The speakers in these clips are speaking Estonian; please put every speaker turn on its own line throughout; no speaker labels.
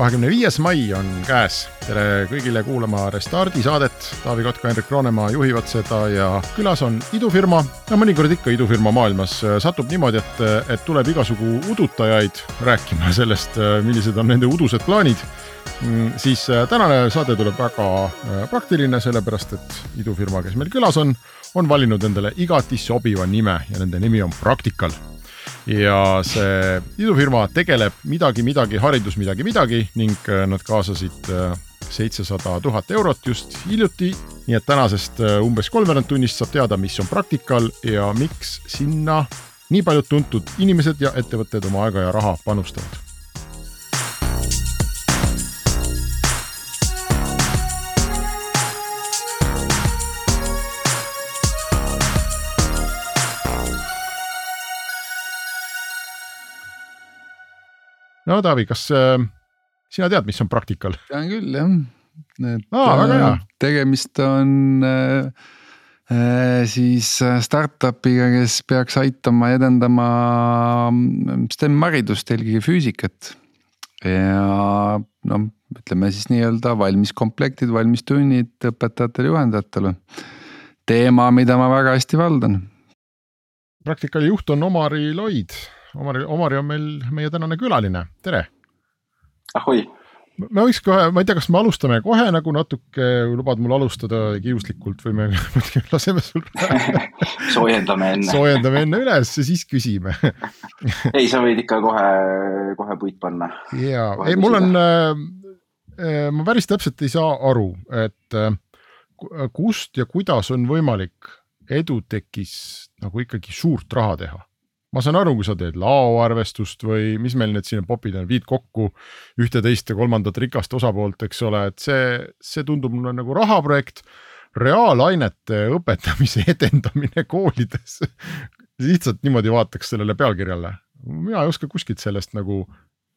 kahekümne viies mai on käes. tere kõigile kuulama Restardi saadet. Taavi Kotka, Hendrik Roonemaa juhivad seda ja külas on idufirma. no mõnikord ikka idufirma maailmas satub niimoodi, et, et tuleb igasugu udutajaid rääkima sellest, millised on nende udused plaanid. Mm, siis äh, tänane saade tuleb väga äh, praktiline, sellepärast et idufirma, kes meil külas on, on valinud endale igati sobiva nime ja nende nimi on Practical ja see idufirma tegeleb midagi, midagi, haridus midagi, midagi ning äh, nad kaasasid äh, seitsesada tuhat eurot just hiljuti. nii et tänasest äh, umbes kolmveerand tunnist saab teada, mis on Practical ja miks sinna nii paljud tuntud inimesed ja ettevõtted oma aega ja raha panustavad no Taavi, kas äh, sina tead, mis on Practical?
tean küll jah,
et Aa.
Äh, tegemist on äh, äh, siis äh, startup'iga, kes peaks aitama edendama mm, STEM haridust, eelkõige füüsikat. ja noh, ütleme siis nii-öelda valmis komplektid, valmis tunnid õpetajatele, juhendajatele. teema, mida ma väga hästi valdan.
Practicali juht on Omari Loid Omari, Omari on meil meie tänane külaline, tere.
ahoi.
me võiks kohe, ma ei tea, kas me alustame kohe nagu natuke, lubad mul alustada kiuslikult või me laseme sul
soojendame enne
soojendame enne üles ja siis küsime
ei, sa võid ikka kohe, kohe puit panna.
ja, ei, mul on äh,, ma päris täpselt ei saa aru, et äh, kust ja kuidas on võimalik Edutechis nagu ikkagi suurt raha teha ma saan aru, kui sa teed laoarvestust või mis meil need siin popid on, viid kokku ühte-teist ja kolmandat rikast osapoolt, eks ole, et see, see tundub mulle nagu rahaprojekt. reaalainete õpetamise edendamine koolides lihtsalt niimoodi vaataks sellele pealkirjale. mina ei oska kuskilt sellest nagu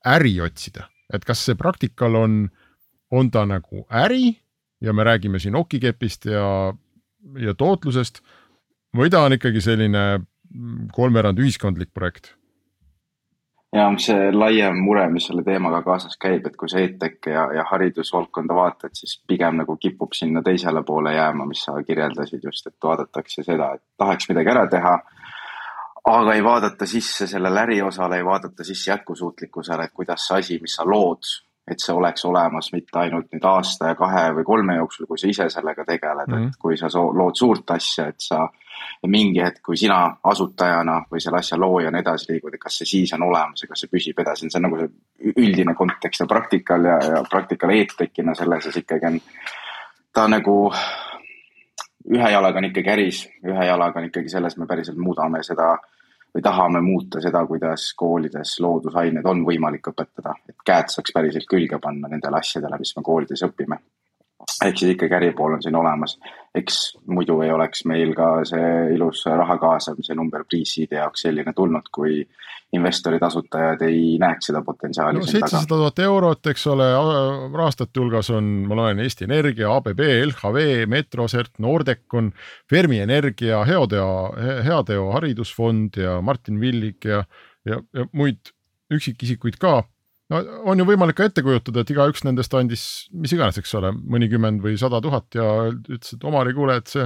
äri otsida, et kas see Practical on, on ta nagu äri ja me räägime siin okikepist ja, ja tootlusest või ta on ikkagi selline kolmveerand ühiskondlik projekt.
ja see laiem mure, mis selle teemaga kaasas käib, et kui sa EdTech ja, ja haridusvaldkonda vaatad, siis pigem nagu kipub sinna teisele poole jääma, mis sa kirjeldasid just, et vaadatakse seda, et tahaks midagi ära teha aga ei vaadata sisse sellele äriosale, ei vaadata sisse jätkusuutlikkusele, et kuidas see asi, mis sa lood, et see oleks olemas mitte ainult nüüd aasta ja kahe või kolme jooksul, kui sa ise sellega tegeled mm, -hmm. et kui sa lood suurt asja, et sa mingi hetk, kui sina asutajana või selle asja loojana edasi liigud, et kas see siis on olemas ja kas see püsib edasi, see on nagu see üldine kontekst ja praktikal ja, ja praktikal e-tekina selles siis ikkagi on ta nagu ühe jalaga on ikkagi äris, ühe jalaga on ikkagi selles, me päriselt muudame seda või tahame muuta seda, kuidas koolides loodusained on võimalik õpetada, et käed saaks päriselt külge panna nendele asjadele, mis me koolides õpime ehk siis ikkagi äripool on siin olemas. eks muidu ei oleks meil ka see ilus raha kaasamise number pre-seed'i jaoks selline tulnud, kui investorid, asutajad ei näeks seda potentsiaali
no,. seitsesada tuhat eurot, eks ole, rahastajate hulgas on, ma loen Eesti Energia, ABB, LHV, Metrosert, Nordecon, Fermi Energia, Heoteo, Heateo Haridusfond ja Martin Villig ja, ja, ja muid üksikisikuid ka no on ju võimalik ka ette kujutada, et igaüks nendest andis mis iganes, eks ole, mõnikümmend või sada tuhat ja ütles, et Omari, kuule, et see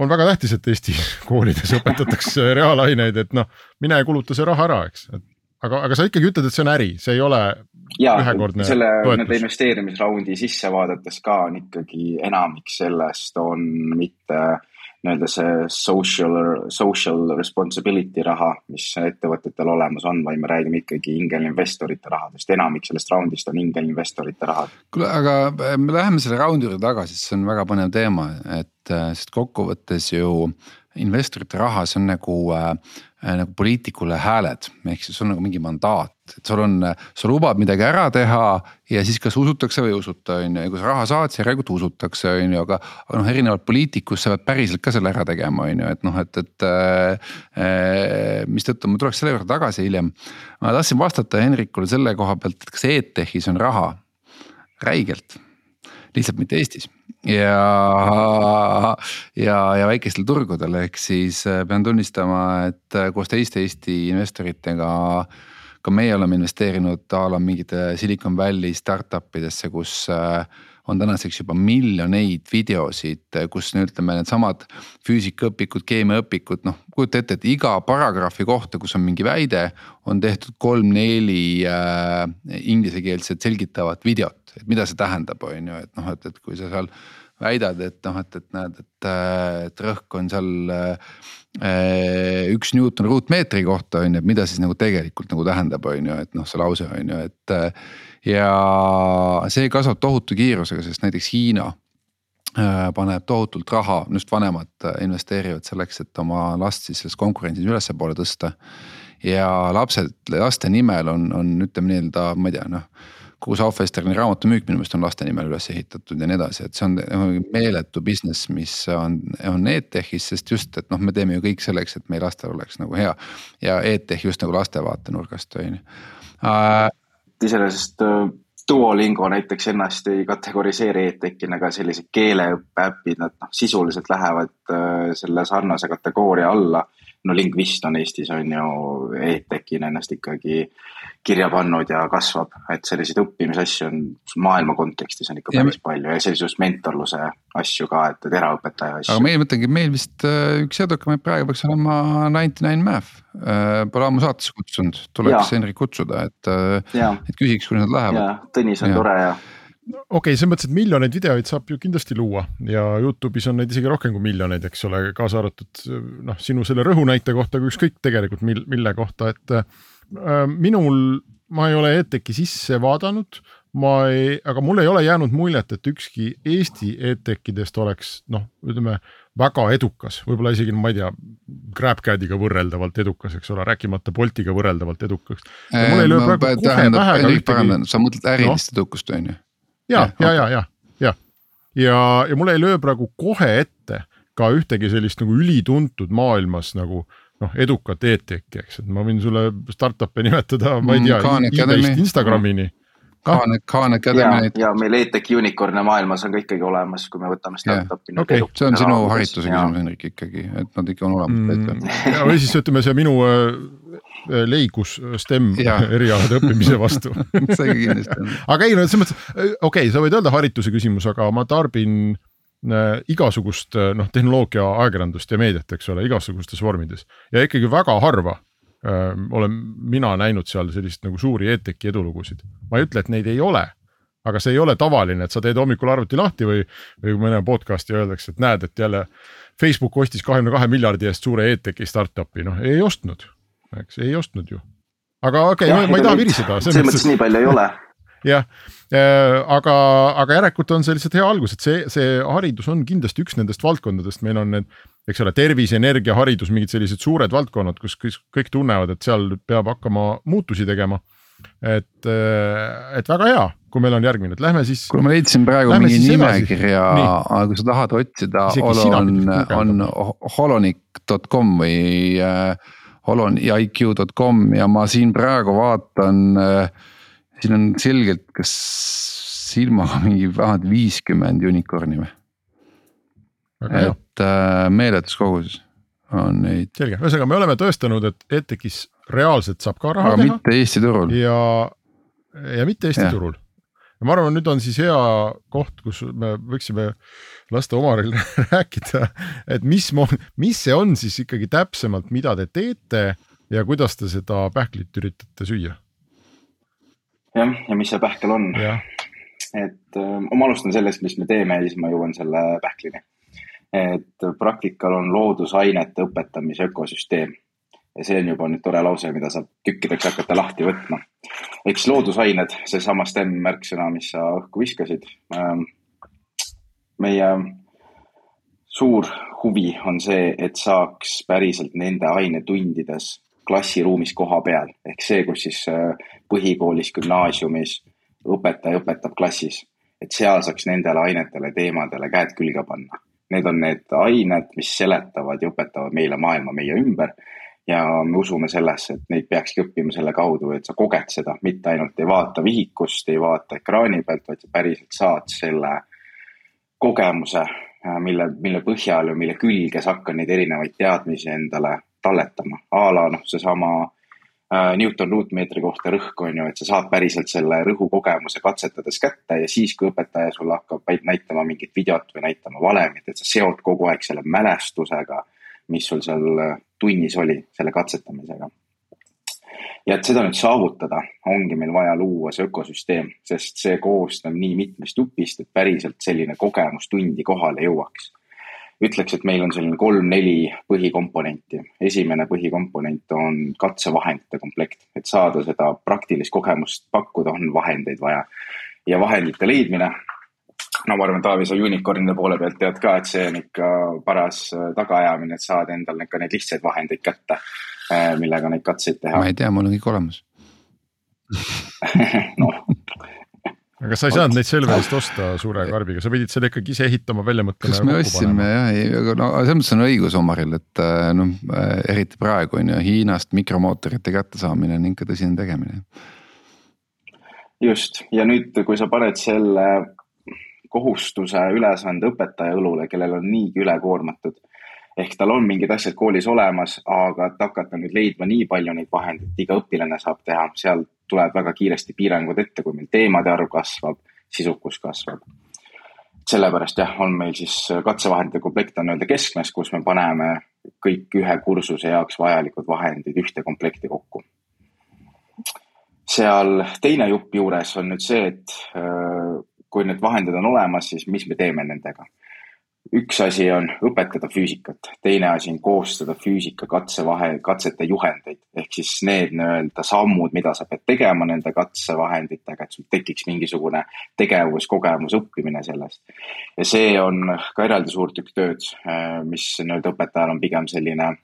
on väga tähtis, et Eesti koolides õpetatakse reaalaineid, et noh, mine kuluta see raha ära, eks, et aga, aga sa ikkagi ütled, et see on äri, see ei ole
ja, ühekordne selle nende investeerimisraundi sisse vaadates ka on ikkagi enamik sellest on mitte äh, nii-öelda see social, social responsibility raha, mis ettevõtetel olemas on, vaid me räägime ikkagi ingelinvestorite rahadest, enamik sellest raundist on ingelinvestorite rahad.
kuule, aga äh, me läheme selle raundi juurde tagasi, sest see on väga põnev teema, et äh, sest kokkuvõttes ju investorite raha, see on nagu äh, nagu poliitikule hääled, ehk siis sul on nagu mingi mandaat, et sul on, sa lubad midagi ära teha ja siis kas usutakse või ei usuta, on ju, ja kui sa raha saad, siis järelikult usutakse, on ju, aga. aga noh, erinevalt poliitikust sa pead päriselt ka selle ära tegema, on ju, et noh, et, et äh,. mistõttu ma tuleks selle juurde tagasi hiljem. ma tahtsin vastata Henrikule selle koha pealt, et kas EdTechis on raha, räigelt lihtsalt mitte Eestis ja, ja, ja väikestel turgudel, ehk siis äh, pean tunnistama, et äh, koos teiste Eesti investoritega. ka meie oleme investeerinud a la mingite Silicon Valley startup idesse, kus äh, on tänaseks juba miljoneid videosid, kus no ütleme, needsamad füüsikaõpikud, keemiaõpikud, noh kujuta ette, et iga paragrahvi kohta, kus on mingi väide, on tehtud kolm-neli äh, inglisekeelset selgitavat videot et mida see tähendab, on ju, et noh, et, et kui sa seal väidad, et noh, et, et näed, et, et rõhk on seal äh, üks Newton ruutmeetri kohta on ju, et mida siis nagu tegelikult nagu tähendab, on ju, et noh, see lause on ju, et. ja see kasvab tohutu kiirusega, sest näiteks Hiina äh, paneb tohutult raha, just vanemad investeerivad selleks, et oma last siis selles konkurentsis ülespoole tõsta. ja lapsed, laste nimel on, on ütleme nii-öelda, ma ei tea, noh kogu see Aufesterni raamatu müük minu meelest on laste nimel üles ehitatud ja nii edasi, et see on meeletu business, mis on, on EdTechis, sest just, et noh, me teeme ju kõik selleks, et meie lastel oleks nagu hea. ja EdTech just nagu laste vaatenurgast on ju.
iseenesest äh, Duolingo näiteks ennast ei kategoriseeri EdTechina, aga sellised keeleõppe äpid, nad noh, sisuliselt lähevad äh, selle sarnase kategooria alla no Lingvist on Eestis on ju EdTechina ennast ikkagi kirja pannud ja kasvab, et selliseid õppimisasju on maailma kontekstis on ikka päris ja, palju ja just mentorluse asju ka, et, et eraõpetaja asju.
aga meil, ma ütlengi, meil vist äh, üks edukamaid praegu peaks olema Ninety Nine Math. Äh, pole ammu saatesse kutsunud, tuleks Henrik kutsuda, et, äh, et küsiks, kuidas nad lähevad.
Tõnis on ja. tore ja
okei okay,, selles mõttes, et miljoneid videoid saab ju kindlasti luua ja Youtube'is on neid isegi rohkem kui miljoneid, eks ole, kaasa arvatud noh, sinu selle rõhunäite kohta, aga ükskõik tegelikult mil, mille kohta, et äh, minul, ma ei ole EdTechi sisse vaadanud, ma ei, aga mul ei ole jäänud muljet, et ükski Eesti EdTechidest oleks noh, ütleme väga edukas, võib-olla isegi ma ei tea, GrabCAD-iga võrreldavalt edukas, eks ole, rääkimata Boltiga võrreldavalt edukaks. ühtegi.
sa mõtled ärilist no. edukust on ju?
Ja, ja, ja, ja, ja, ja, ja mul ei löö praegu kohe ette ka ühtegi sellist nagu ülituntud maailmas nagu noh, edukat e-teki, eks, et ma võin sulle startup'e nimetada, ma ei mm, tea, e-mailist Instagramini. Mm
Khan, Khan Academy.
ja, ja meil EdTech unicorn'e maailmas on ka ikkagi olemas, kui me võtame startup'i
yeah.. Okay. see on sinu harituse küsimus, Henrik ikkagi, et nad ikka on olemas
mm.. ja või siis ütleme see minu äh leigus äh, STEM erialade õppimise vastu.
See kindlasti on.
aga ei no selles mõttes, äh, okei okay,, sa võid öelda harituse küsimus, aga ma tarbin äh, igasugust noh, tehnoloogia ajakirjandust ja meediat, eks ole, igasugustes vormides. Ja ikkagi väga harva olen mina näinud seal sellist nagu suuri EdTechi edulugusid. ma ei ütle, et neid ei ole, aga see ei ole tavaline, et sa teed hommikul arvuti lahti või, või mõne podcast'i öeldakse, et näed, et jälle Facebook ostis kahekümne kahe miljardi eest suure EdTechi startup'i, noh ei ostnud, eks ei ostnud ju. aga okei okay,, ma ei taha viriseda.
selles mõttes nii palju ei ole
jah, äh, aga, aga järelikult on see lihtsalt hea algus, et see, see haridus on kindlasti üks nendest valdkondadest, meil on need, eks ole, tervis, energia, haridus, mingid sellised suured valdkonnad, kus kõik tunnevad, et seal peab hakkama muutusi tegema. et, äh, et väga hea, kui meil on järgmine, et lähme siis.
kuule, ma leidsin praegu mingi nimekirja, aga kui sa tahad otsida, on, on holonik.com või äh, holoniq.com ja ma siin praegu vaatan äh, siin on selgelt, kas silmaga mingi vähemalt viiskümmend unicorn'i või? et äh, meeletus koguses on neid.
selge, ühesõnaga me oleme tõestanud, et EdTechis reaalselt saab ka raha
aga teha. mitte Eesti turul.
ja, ja mitte Eesti ja. turul. Ja ma arvan, nüüd on siis hea koht, kus me võiksime lasta Omaril rääkida, et mis, mis see on siis ikkagi täpsemalt, mida te teete ja kuidas te seda pähklit üritate süüa
jah, ja mis see pähkel on. et äh, ma alustan sellest, mis me teeme ja siis ma jõuan selle pähklini. et praktikal on loodusainete õpetamise ökosüsteem ja see on juba nüüd tore lause, mida saab tükkideks hakata lahti võtma. eks loodusained, seesama STEM märksõna, mis sa õhku viskasid. Ähm, meie suur huvi on see, et saaks päriselt nende ainetundides klassiruumis koha peal ehk see, kus siis äh, põhikoolis, gümnaasiumis õpetaja õpetab klassis, et seal saaks nendele ainetele, teemadele käed külge panna. Need on need ained, mis seletavad ja õpetavad meile maailma meie ümber ja me usume sellesse, et neid peakski õppima selle kaudu, et sa koged seda, mitte ainult ei vaata vihikust, ei vaata ekraani pealt, vaid sa päriselt saad selle kogemuse Äh, mille, mille põhjal ja mille külge sa hakkad neid erinevaid teadmisi endale talletama. a la noh, seesama äh, Newton ruutmeetri kohta rõhk on ju, et sa saad päriselt selle rõhukogemuse katsetades kätte ja siis, kui õpetaja sulle hakkab näitama mingit videot või näitama valemit, et sa seod kogu aeg selle mälestusega, mis sul seal äh, tunnis oli, selle katsetamisega ja et seda nüüd saavutada, ongi meil vaja luua see ökosüsteem, sest see koosneb nii mitmest jupist, et päriselt selline kogemus tundi kohale jõuaks. ütleks, et meil on selline kolm-neli põhikomponenti. esimene põhikomponent on katsevahendite komplekt, et saada seda praktilist kogemust pakkuda, on vahendeid vaja. ja vahendite leidmine, no ma arvan, Taavi, sa unicorn'ide poole pealt tead ka, et see on ikka paras tagaajamine, et saada endale ka neid lihtsaid vahendeid kätte Äh, millega neid katseid teha.
ma ei tea, mul on kõik olemas
noh
aga sa ei saanud neid Selverist osta suure karbiga, sa pidid selle ikkagi ise ehitama, välja mõtlema.
kas me ostsime jah, aga no selles mõttes on õigus Omaril, et äh, noh, äh, eriti praegu on ju Hiinast mikromootorite kättesaamine on ikka tõsine tegemine.
just ja nüüd, kui sa paned selle kohustuse ülesande õpetaja õlule, kellel on niigi ülekoormatud ehk tal on mingid asjad koolis olemas, aga et hakata nüüd leidma nii palju neid vahendeid, iga õpilane saab teha, seal tuleb väga kiiresti piirangud ette, kui meil teemade arv kasvab, sisukus kasvab. sellepärast jah, on meil siis katsevahendite komplekt on nii-öelda keskmes, kus me paneme kõik ühe kursuse jaoks vajalikud vahendid ühte komplekti kokku. seal teine jupp juures on nüüd see, et äh, kui need vahendid on olemas, siis mis me teeme nendega üks asi on õpetada füüsikat, teine asi on koostada füüsika katsevahe, katsete juhendeid ehk siis need nii-öelda sammud, mida sa pead tegema nende katsevahenditega, et sul tekiks mingisugune tegevus, kogemus, õppimine sellest. ja see on ka eraldi suur tükk tööd, mis nii-öelda õpetajal on pigem selline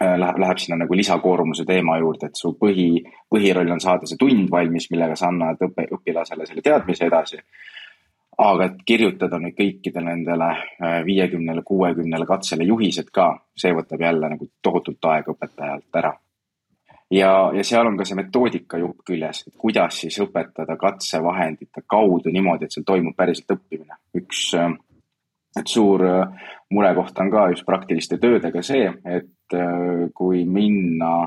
läheb, läheb sinna nagu lisakoormuse teema juurde, et su põhi, põhiroll on saada see tund valmis, millega sa annad õppe, õpilasele selle teadmise edasi aga et kirjutada nüüd kõikidele nendele äh, viiekümnele, kuuekümnele katsele juhised ka, see võtab jälle nagu tohutult aega õpetajalt ära. ja, ja seal on ka see metoodika jupp küljes, et kuidas siis õpetada katsevahendite kaudu niimoodi, et seal toimub päriselt õppimine. üks, äh, et suur äh, murekoht on ka just praktiliste töödega see, et kui minna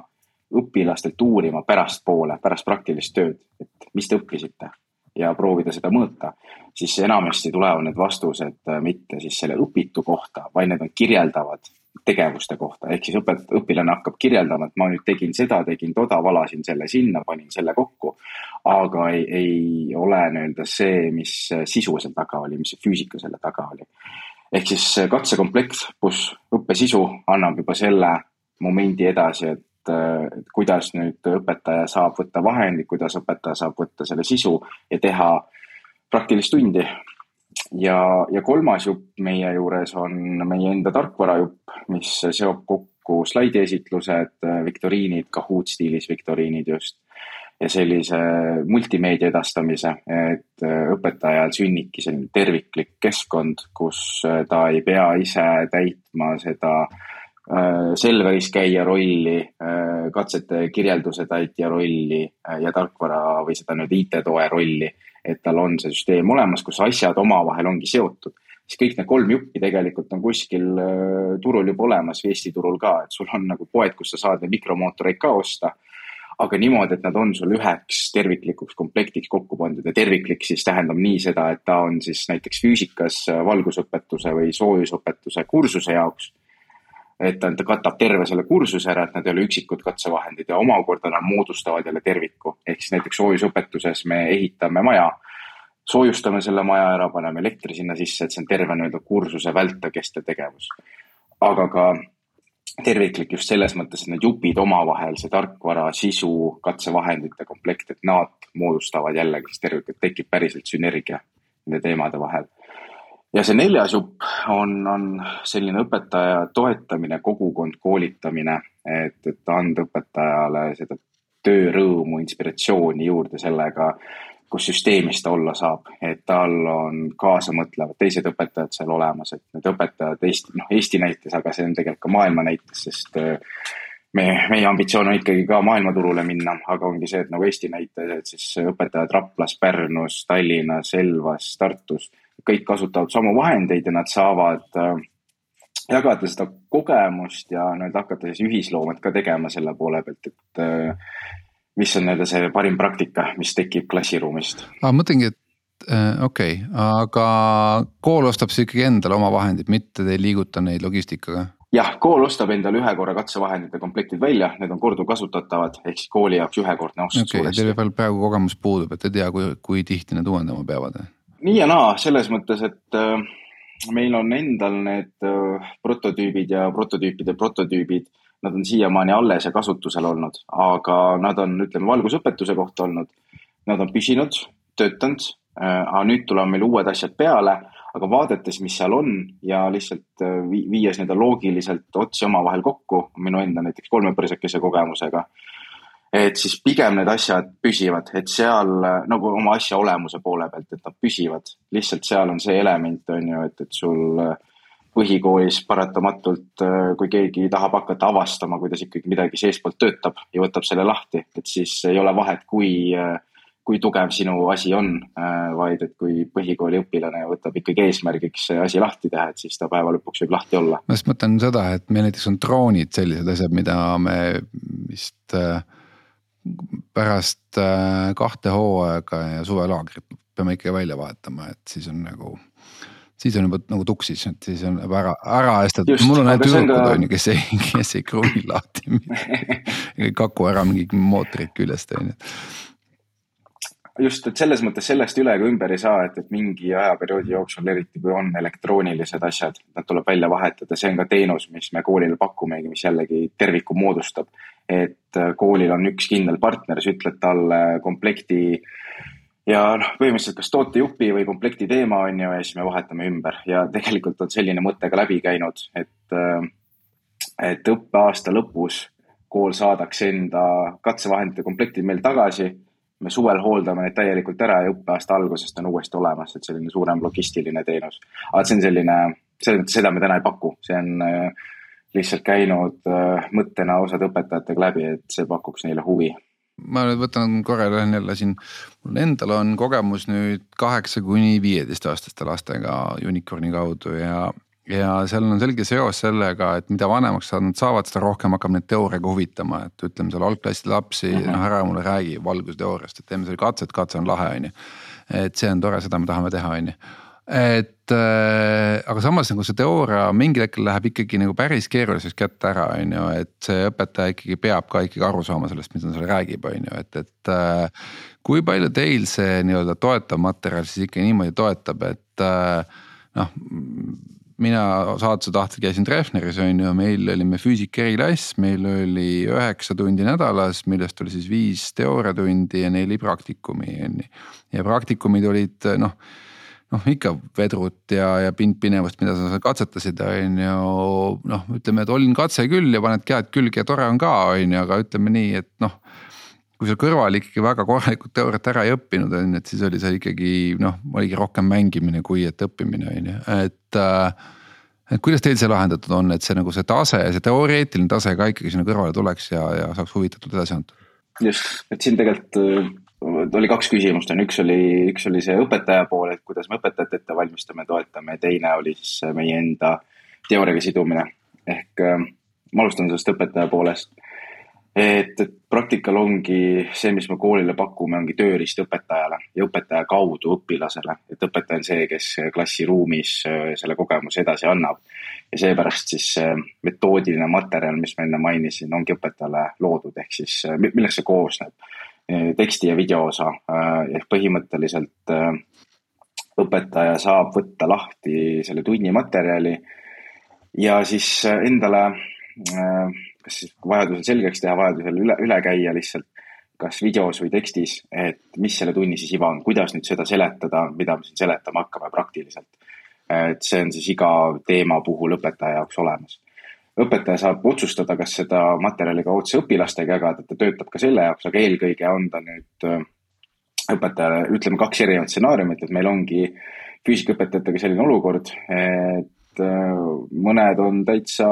õpilastelt uurima pärastpoole, pärast praktilist tööd, et mis te õppisite ja proovida seda mõõta, siis enamasti tulevad need vastused äh, mitte siis selle õpitu kohta, vaid need on kirjeldavad tegevuste kohta, ehk siis õpet-, õpilane hakkab kirjeldama, et ma nüüd tegin seda, tegin toda, valasin selle sinna, panin selle kokku. aga ei, ei ole nii-öelda see, mis sisu seal taga oli, mis füüsika selle taga oli. ehk siis katsekomplekt pluss õppesisu annab juba selle momendi edasi, et et kuidas nüüd õpetaja saab võtta vahendid, kuidas õpetaja saab võtta selle sisu ja teha praktilist tundi. Ja, ja kolmas jupp meie juures on meie enda tarkvarajupp, mis seob kokku slaidiesitlused, viktoriinid, Kahoot stiilis viktoriinid just ja sellise multimeedia edastamise, et õpetajal sünnibki selline terviklik keskkond, kus ta ei pea ise täitma seda äh, Äh, Selveris käija rolli, äh, katsete kirjelduse täitja rolli äh, ja tarkvara või seda nüüd IT-toe rolli. et tal on see süsteem olemas, kus asjad omavahel ongi seotud. siis kõik need kolm juppi tegelikult on kuskil turul juba olemas, Eesti turul ka, et sul on nagu poed, kus sa saad neid mikromootoreid ka osta aga niimoodi, et nad on sul üheks terviklikuks komplektiks kokku pandud ja terviklik siis tähendab nii seda, et ta on siis näiteks füüsikas valgusõpetuse või soojusõpetuse kursuse jaoks et ta, ta katab terve selle kursuse ära, et nad ei ole üksikud katsevahendid ja omakorda nad moodustavad jälle terviku. ehk siis näiteks soojusõpetuses me ehitame maja, soojustame selle maja ära, paneme elektri sinna sisse, et see on terve nii-öelda kursuse vältel kestev tegevus. aga ka terviklik just selles mõttes, et need jupid omavahel, see tarkvara, sisu, katsevahendite komplekt, et nad moodustavad jällegi siis tervikut, tekib päriselt sünergia nende teemade vahel ja see neljas jupp on, on selline õpetaja toetamine, kogukond koolitamine, et, et anda õpetajale seda töörõõmu, inspiratsiooni juurde sellega, kus süsteemis ta olla saab, et tal on kaasamõtlevad teised õpetajad seal olemas, et need õpetajad Eesti, noh Eesti näites, aga see on tegelikult ka maailma näites, sest me, meie ambitsioon on ikkagi ka maailmaturule minna, aga ongi see, et nagu Eesti näites, et siis õpetajad Raplas, Pärnus, Tallinnas, Elvas, Tartus kõik kasutavad samu vahendeid ja nad saavad äh, jagada seda kogemust ja nii-öelda hakata siis ühisloomet ka tegema selle poole pealt, et äh, mis on nii-öelda see parim praktika, mis tekib klassiruumist.
ma mõtlengi, et äh, okei okay,, aga kool ostab siis ikkagi endale oma vahendid, mitte te ei liiguta neid logistikaga?
jah, kool ostab endale ühe korra katsevahendite komplektid välja, need on korduvkasutatavad, ehk siis kooli jaoks ühekordne ostus
okay. Teil veel praegu kogemus puudub, et ei tea, kui, kui tihti need uuendama peavad?
Nii ja naa, selles mõttes, et äh, meil on endal need äh, prototüübid ja prototüüpide prototüübid, nad on siiamaani alles ja kasutusel olnud, aga nad on, ütleme, valgusõpetuse kohta olnud. Nad on püsinud, töötanud äh,, aga nüüd tulevad meil uued asjad peale, aga vaadates, mis seal on ja lihtsalt viies nii-öelda loogiliselt otsi omavahel kokku, minu enda näiteks kolmepõrsakese kogemusega et siis pigem need asjad püsivad, et seal nagu oma asja olemuse poole pealt, et nad püsivad. lihtsalt seal on see element, on ju, et, et sul põhikoolis paratamatult, kui keegi tahab hakata avastama, kuidas ikkagi midagi seestpoolt töötab ja võtab selle lahti, et siis ei ole vahet, kui, kui tugev sinu asi on, vaid et kui põhikooli õpilane võtab ikkagi eesmärgiks asi lahti teha, et siis ta päeva lõpuks võib lahti olla.
ma just mõtlen seda, et meil näiteks on droonid sellised asjad, mida me vist äh, pärast äh, kahte hooaega ja suvelaagrit peame ikkagi välja vahetama, et siis on nagu siis on juba nagu tuksis, et siis on juba ära, ära ajastatud, mul on ainult tüdrukud on ju, kes ei, kes ei kruvi lahti kaku ära mingi mootorit küljest on ju
just, et selles mõttes sellest üle ega ümber ei saa, et, et mingi ajaperioodi jooksul, eriti kui on elektroonilised asjad, nad tuleb välja vahetada, see on ka teenus, mis me koolile pakumegi, mis jällegi terviku moodustab. et äh, koolil on üks kindel partner, sa ütled talle komplekti ja noh, põhimõtteliselt kas tootejupi või komplekti teema on ju ja siis me vahetame ümber ja tegelikult on selline mõte ka läbi käinud, et, äh, et õppeaasta lõpus kool saadaks enda katsevahendite komplektid meil tagasi me suvel hooldame neid täielikult ära ja õppeaasta algusest on uuesti olemas, et selline suurem logistiline teenus. aga see on selline, seda me täna ei paku, see on äh, lihtsalt käinud äh, mõttena osade õpetajatega läbi, et see pakuks neile huvi.
Ma nüüd võtan korra lähen jälle siin, mul endal on kogemus nüüd kaheksa kuni viieteistaastaste lastega Unicorni kaudu ja ja seal on selge seos sellega, et mida vanemaks nad saavad, seda rohkem hakkab neid teooriaga huvitama, et ütleme seal algklasside lapsi mm, -hmm. noh ära mulle räägi valgusteooriast, et teeme selle katset, katse on lahe, on ju. et see on tore, seda me tahame teha, on ju et äh, aga samas nagu see teooria mingil hetkel läheb ikkagi nagu päris keeruliseks kätte ära, on ju, et see õpetaja ikkagi peab ka ikkagi aru saama sellest, mida ta seal räägib, on ju, et, et äh,. kui palju teil see nii-öelda toetav materjal siis ikka niimoodi toetab, et äh, noh mina saatuse tahtel käisin Treffneris on ju, meil olime füüsika eriklass, meil oli üheksa tundi nädalas, millest oli siis viis teooriatundi ja neli praktikumi on ju. ja praktikumid olid noh, noh ikka vedrut ja, ja pindpinevust, mida sa katsetasid, on ju. noh, ütleme, et olin katse küll ja paned käed külge tore on ka, on ju, aga ütleme nii, et noh kui sa kõrval ikkagi väga korralikult teooriat ära ei õppinud, on ju, et siis oli see ikkagi noh, oligi rohkem mängimine kui et õppimine, on ju, et äh,. et kuidas teil see lahendatud on, et see nagu see tase, see teoreetiline tase ka ikkagi sinna kõrvale tuleks ja, ja saaks huvitatud edasi anda?
just, et siin tegelikult äh, oli kaks küsimust on, üks oli, üks oli see õpetaja pool, et kuidas me õpetajat ette valmistame, toetame, teine oli siis meie enda teooriaga sidumine. ehk äh, ma alustan sellest õpetaja poolest et, et praktikal ongi see, mis me koolile pakume, ongi tööriist õpetajale ja õpetaja kaudu õpilasele. et õpetaja on see, kes klassiruumis äh, selle kogemuse edasi annab. ja seepärast siis see metoodiline materjal, mis ma enne mainisin, ongi õpetajale loodud, ehk siis äh, millest see koosneb. Äh, teksti ja video osa ehk põhimõtteliselt õpetaja saab võtta lahti selle tunni materjali ja siis endale kas siis vajadusel selgeks teha, vajadusel üle, üle käia lihtsalt, kas videos või tekstis, et mis selle tunni siis iva on, kuidas nüüd seda seletada, mida me siin seletama hakkame praktiliselt. et see on siis iga teema puhul õpetaja jaoks olemas. õpetaja saab otsustada, kas seda materjali ka otse õpilastega jagada, ta töötab ka selle jaoks, aga eelkõige on ta nüüd äh, õpetajale, ütleme kaks erinevat stsenaariumit, et meil ongi füüsikaõpetajatega selline olukord, et äh, mõned on täitsa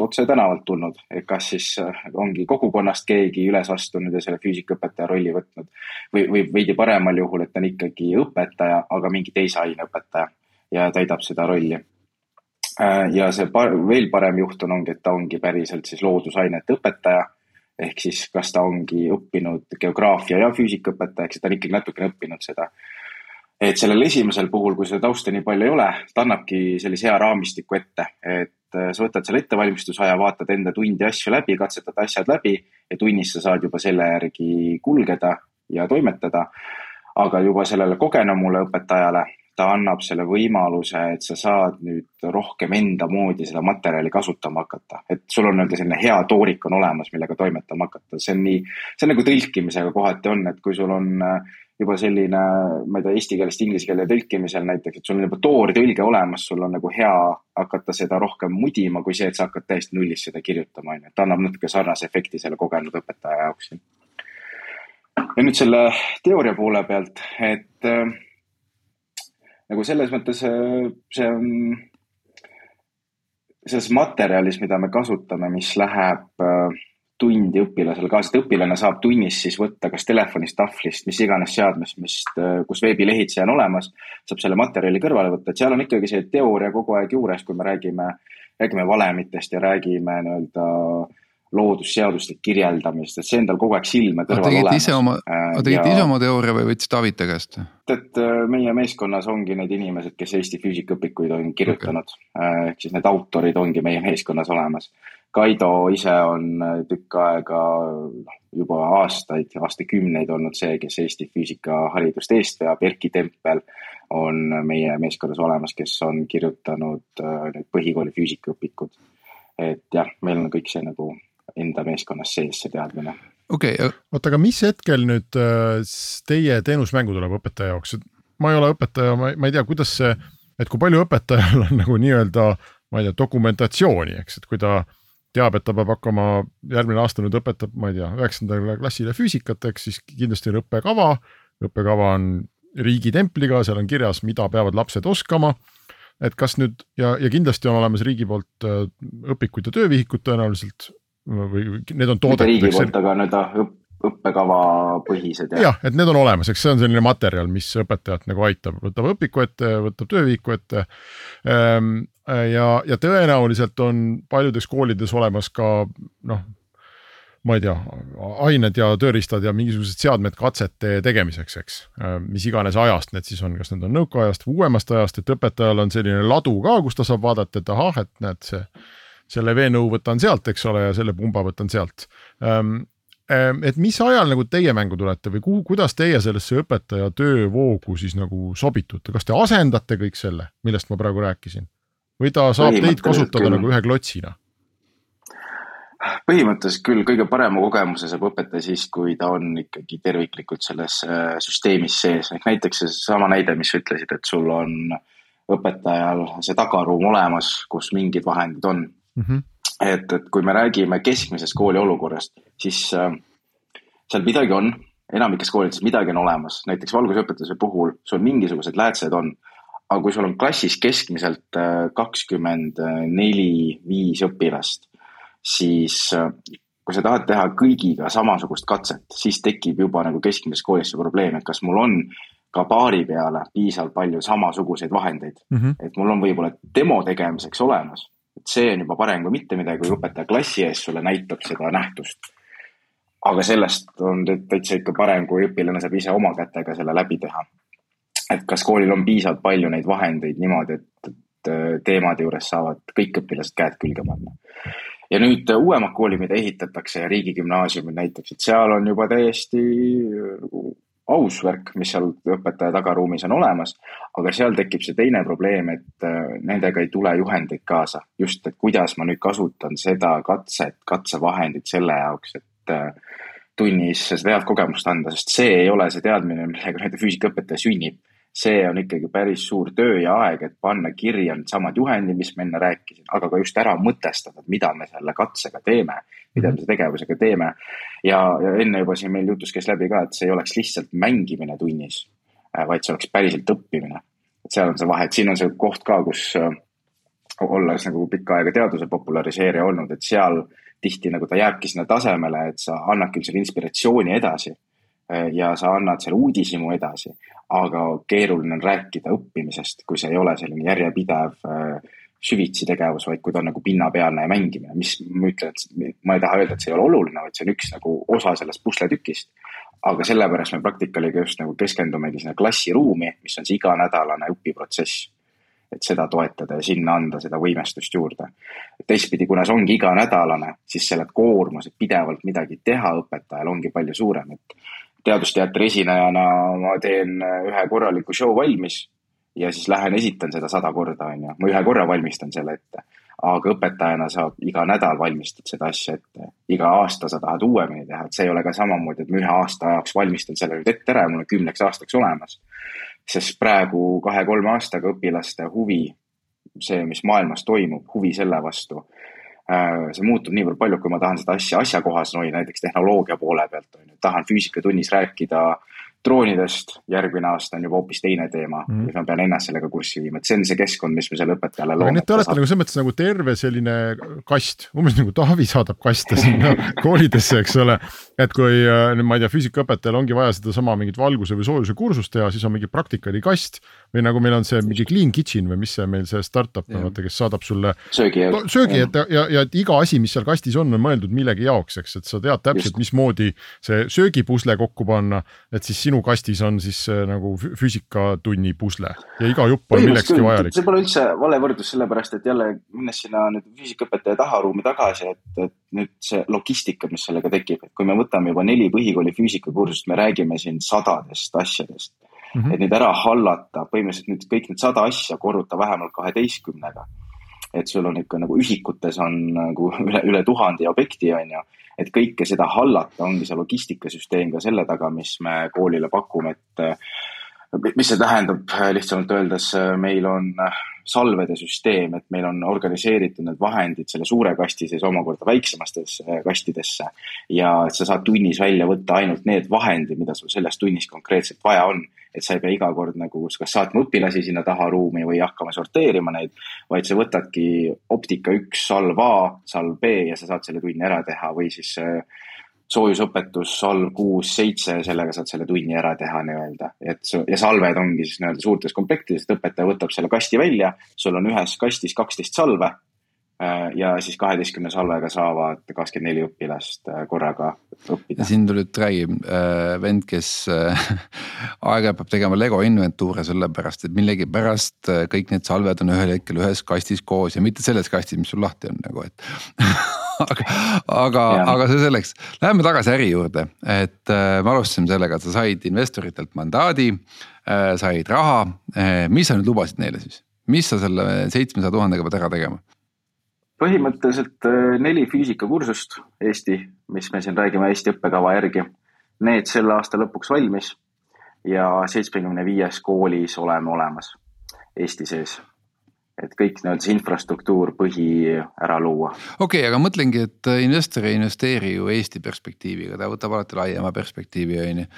otse tänavalt tulnud, et kas siis äh, ongi kogukonnast keegi üles astunud ja selle füüsikaõpetaja rolli võtnud või, või veidi paremal juhul, et ta on ikkagi õpetaja, aga mingi teise aine õpetaja ja täidab seda rolli. Äh, ja see par veel parem juhtum ongi, et ta ongi päriselt siis loodusainete õpetaja. ehk siis, kas ta ongi õppinud geograafia ja füüsikaõpetaja, eks ta on ikkagi natukene õppinud seda. Et sellel esimesel puhul, kui seda tausta nii palju ei ole, ta annabki sellise hea raamistiku ette, et äh, sa võtad selle ettevalmistusaja, vaatad enda tundi asju läbi, katsetad asjad läbi ja tunnis sa saad juba selle järgi kulgeda ja toimetada. aga juba sellele kogenumule õpetajale ta annab selle võimaluse, et sa saad nüüd rohkem enda moodi seda materjali kasutama hakata. et sul on nii-öelda selline hea toorik on olemas, millega toimetama hakata, see on nii, see on nagu tõlkimisega kohati on, et kui sul on äh, juba selline, ma ei tea, eesti keelest inglise keele tõlkimisel näiteks, et sul on juba toortõlge olemas, sul on nagu hea hakata seda rohkem mudima, kui see, et sa hakkad täiesti nullist seda kirjutama, on ju, et annab natuke sarnase efekti selle kogenud õpetaja jaoks. ja nüüd selle teooria poole pealt, et äh, nagu selles mõttes äh, see on selles materjalis, mida me kasutame, mis läheb äh, tundi õpilasele kaasa, et õpilane saab tunnis siis võtta kas telefonist, tahvlist, mis iganes seadmest, mis, kus veebilehitseja on olemas, saab selle materjali kõrvale võtta, et seal on ikkagi see teooria kogu aeg juures, kui me räägime, räägime valemitest ja räägime nii-öelda loodusseaduste kirjeldamist, et see endal kogu aeg silme kõrval
olemas. ise oma, tegite ja... ise oma teooria või võtsite Avita käest?
et äh, meie meeskonnas ongi need inimesed, kes Eesti füüsikaõpikuid on kirjutanud okay., äh, ehk siis need autorid ongi meie meeskonnas olemas. Kaido ise on äh, tükk aega, noh juba aastaid, aastakümneid olnud see, kes Eesti füüsikaharidust eest veab, Erkki Tempel on meie meeskonnas olemas, kes on kirjutanud need põhikooli füüsikaõpikud. et jah, meil on kõik see nagu enda meeskonnas sees, see teadmine.
okei okay..
oota, aga mis hetkel nüüd äh, teie teenusmängu tuleb õpetaja jaoks, et ma ei ole õpetaja, ma ei tea, kuidas see, et kui palju õpetajal on nagu nii-öelda, ma ei tea, dokumentatsiooni, eks, et kui ta teab, et ta peab hakkama, järgmine aasta nüüd õpetab, ma ei tea, üheksandale klassile füüsikat, eks siis kindlasti on õppekava. õppekava on riigitempliga, seal on kirjas, mida peavad lapsed oskama. et kas nüüd ja, ja kindlasti on olemas riigi poolt äh, õpikud ja töövihikud tõenäoliselt või need on toodetud.
riigi poolt, aga nii-öelda õppekava põhised.
jah, et need on olemas, eks see on selline materjal, mis õpetajat nagu aitab, võtab õpiku ette, võtab töövihiku ette. Ehm, ja, ja tõenäoliselt on paljudes koolides olemas ka noh, ma ei tea, ained ja tööriistad ja mingisugused seadmed katsete tegemiseks, eks. Ehm, mis iganes ajast need siis on, kas need on nõukaajast või uuemast ajast, et õpetajal on selline ladu ka, kus ta saab vaadata, et ahah, et näed, see selle veenõu võtan sealt, eks ole, ja selle pumba võtan sealt ähm, et mis ajal nagu teie mängu tulete või kuhu, kuidas teie sellesse õpetaja töövoogu siis nagu sobitute, kas te asendate kõik selle, millest ma praegu rääkisin? Või ta saab teid kasutada nagu ühe klotsina?
põhimõtteliselt küll, kõige parema kogemuse saab õpetaja siis, kui ta on ikkagi terviklikult selles äh, süsteemis sees, ehk näiteks seesama näide, mis sa ütlesid, et sul on õpetajal see tagaruum olemas, kus mingid vahendid on mm. -hmm. et, et kui me räägime keskmisest kooli olukorrast, siis äh, seal midagi on, enamikes koolides midagi on olemas, näiteks valgusõpetuse puhul sul mingisugused läätsed on. Aga kui sul on klassis keskmiselt äh, kakskümmend neli, viis õpilast, siis äh, kui sa tahad teha kõigiga samasugust katset, siis tekib juba nagu keskmises koolis see probleem, et kas mul on ka paari peale piisavalt palju samasuguseid vahendeid mm. -hmm. et mul on võib-olla demo tegemiseks olemas, et see on juba parem kui mitte midagi, kui õpetaja klassi ees sulle näitab seda nähtust. aga sellest on täitsa ikka parem, kui õpilane saab ise oma kätega selle läbi teha. Et kas koolil on piisavalt palju neid vahendeid niimoodi, et, et teemade juures saavad kõik õpilased käed külge panna ja nüüd uuemad koolid, mida ehitatakse ja riigigümnaasiumid näiteks, et seal on juba täiesti aus värk, mis seal õpetaja tagaruumis on olemas, aga seal tekib see teine probleem, et äh, nendega ei tule juhendeid kaasa. just, et kuidas ma nüüd kasutan seda katset, katsevahendit selle jaoks, et äh, tunnis seda head kogemust anda, sest see ei ole see teadmine, millega nüüd füüsikaõpetaja sünnib. See on ikkagi päris suur töö ja aeg, et panna kirja needsamad juhendid, mis ma enne rääkisin, aga ka just ära mõtestada, mida me selle katsega teeme, mida me selle tegevusega teeme. ja, ja enne juba siin meil jutus käis läbi ka, et see ei oleks lihtsalt mängimine tunnis, äh, vaid see oleks päriselt õppimine. et seal on see vahe, et siin on see koht ka, kus äh, olles nagu pikka aega teaduse populariseerija olnud, et seal tihti nagu ta jääbki sinna tasemele, et sa annad küll selle inspiratsiooni edasi eh, ja sa annad selle uudishimu edasi, aga keeruline on rääkida õppimisest, kui see ei ole selline järjepidev eh, süvitsi tegevus, vaid kui ta on nagu pinnapealne mängimine, mis ma ütlen, et ma ei taha öelda, et see ei ole oluline, vaid see on üks nagu osa sellest pusletükist. aga sellepärast me Praktikaliga just nagu keskendumegi sinna klassiruumi, mis on see iganädalane õpiprotsess et seda toetada ja sinna anda seda võimestust juurde. teistpidi, kuna see ongi iganädalane, siis selle koormus, et pidevalt midagi teha õpetajal ongi palju suurem, et teadusteatri esinejana ma teen ühe korraliku show valmis ja siis lähen esitan seda sada korda, on ju, ma ühe korra valmistan selle ette. aga õpetajana saab iga nädal valmistad seda asja ette, iga aasta sa tahad uuemini teha, et see ei ole ka samamoodi, et ma ühe aasta ajaks valmistan selle nüüd ette ära ja mul on kümneks aastaks olemas. Sest praegu kahe-kolme aastaga õpilaste huvi, see, mis maailmas toimub, huvi selle vastu, äh, see muutub niivõrd palju, kui ma tahan seda asja asjakohasena hoida, näiteks tehnoloogia poole pealt, on ju, tahan füüsikatunnis rääkida droonidest, järgmine aasta on juba hoopis teine teema mm. ja ma pean ennast sellega kurssi viima, et see on see keskkond, mis me selle õpetajale loome.
nii et te olete nagu selles mõttes nagu terve selline kast, umbes nagu Taavi saadab kaste sinna koolidesse, eks ole. et kui äh, nüüd ma ei tea, füüsikaõpetajal ongi vaja sedasama mingit valguse või soojuse kursust teha, siis on mingi praktikali kast või nagu meil on see mingi clean kitchen või mis see meil see startup on, vaata, kes saadab sulle
söögi,
söögi, et ja, ja, ja et iga asi, mis seal kastis on, on mõeldud millegi jaoks, eks, et sa tead täpselt, mismoodi see söögipusle kokku panna, et siis sinu kastis on siis nagu füüsikatunni pusle ja iga jupp on millekski vajalik.
see pole üldse vale võrdlus, sellepärast et jälle minnes sinna nüüd füüsikaõpetaja taharuumi tagasi, et, et nüüd see logistika, mis sellega tekib, et kui me võtame juba neli põhikooli füüsikakursust, me räägime siin sadadest asjadest mm. -hmm. et neid ära hallata, põhimõtteliselt nüüd kõik need sada asja korruta vähemalt kaheteistkümnega. Et sul on ikka nagu ühikutes on nagu üle, üle tuhande objekti, on ju. et kõike seda hallata ongi see logistikasüsteem ka selle taga, mis me koolile pakume, et mis see tähendab lihtsamalt öeldes, meil on salvede süsteem, et meil on organiseeritud need vahendid selle suure kasti sees omakorda väiksematesse kastidesse. ja sa saad tunnis välja võtta ainult need vahendid, mida sul selles tunnis konkreetselt vaja on et sa ei pea iga kord nagu kas saatma õpilasi sinna taha ruumi või hakkama sorteerima neid, vaid sa võtadki optika üks, salv A, salv B ja sa saad selle tunni ära teha või siis äh, soojusõpetus, salv kuus, seitse, sellega saad selle tunni ära teha nii-öelda. et ja salved ongi siis nii-öelda suurtes komplektides, et õpetaja võtab selle kasti välja, sul on ühes kastis kaksteist salve Äh, ja siis kaheteistkümne salvega saavad kakskümmend neli õpilast äh, korraga õppida.
siin tuli nüüd räägi äh, vend, kes aeg-ajalt peab tegema Lego inventuure sellepärast, et millegipärast kõik need salved on ühel hetkel ühes kastis koos ja mitte selles kastis, mis sul lahti on nagu, et aga, aga, aga see selleks, läheme tagasi äri juurde, et me alustasime sellega, et sa said investoritelt mandaadi, said raha, mis sa nüüd lubasid neile siis? mis sa selle seitsmesaja tuhandega pead ära tegema?
põhimõtteliselt äh, neli füüsikakursust Eesti, mis me siin räägime Eesti õppekava järgi. Need selle aasta lõpuks valmis ja seitsmekümne viies koolis oleme olemas Eesti sees et kõik nii-öelda see infrastruktuur, põhi ära luua.
okei okay,, aga mõtlengi, et investor ei investeeri ju Eesti perspektiiviga, ta võtab alati laiema perspektiivi, on ju.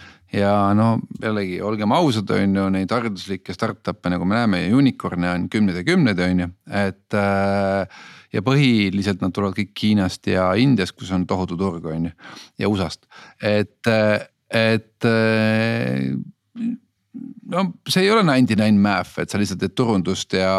ja no jällegi, olgem ausad, on ju, neid hariduslikke startup'e, nagu me näeme, unicorn'e on kümneid ja kümneid, on ju, et äh, ja põhiliselt nad tulevad kõik Hiinast ja Indiast, kus on tohutu turg, on ju, ja USA-st, et, et no see ei ole ninety nine math, et sa lihtsalt teed turundust ja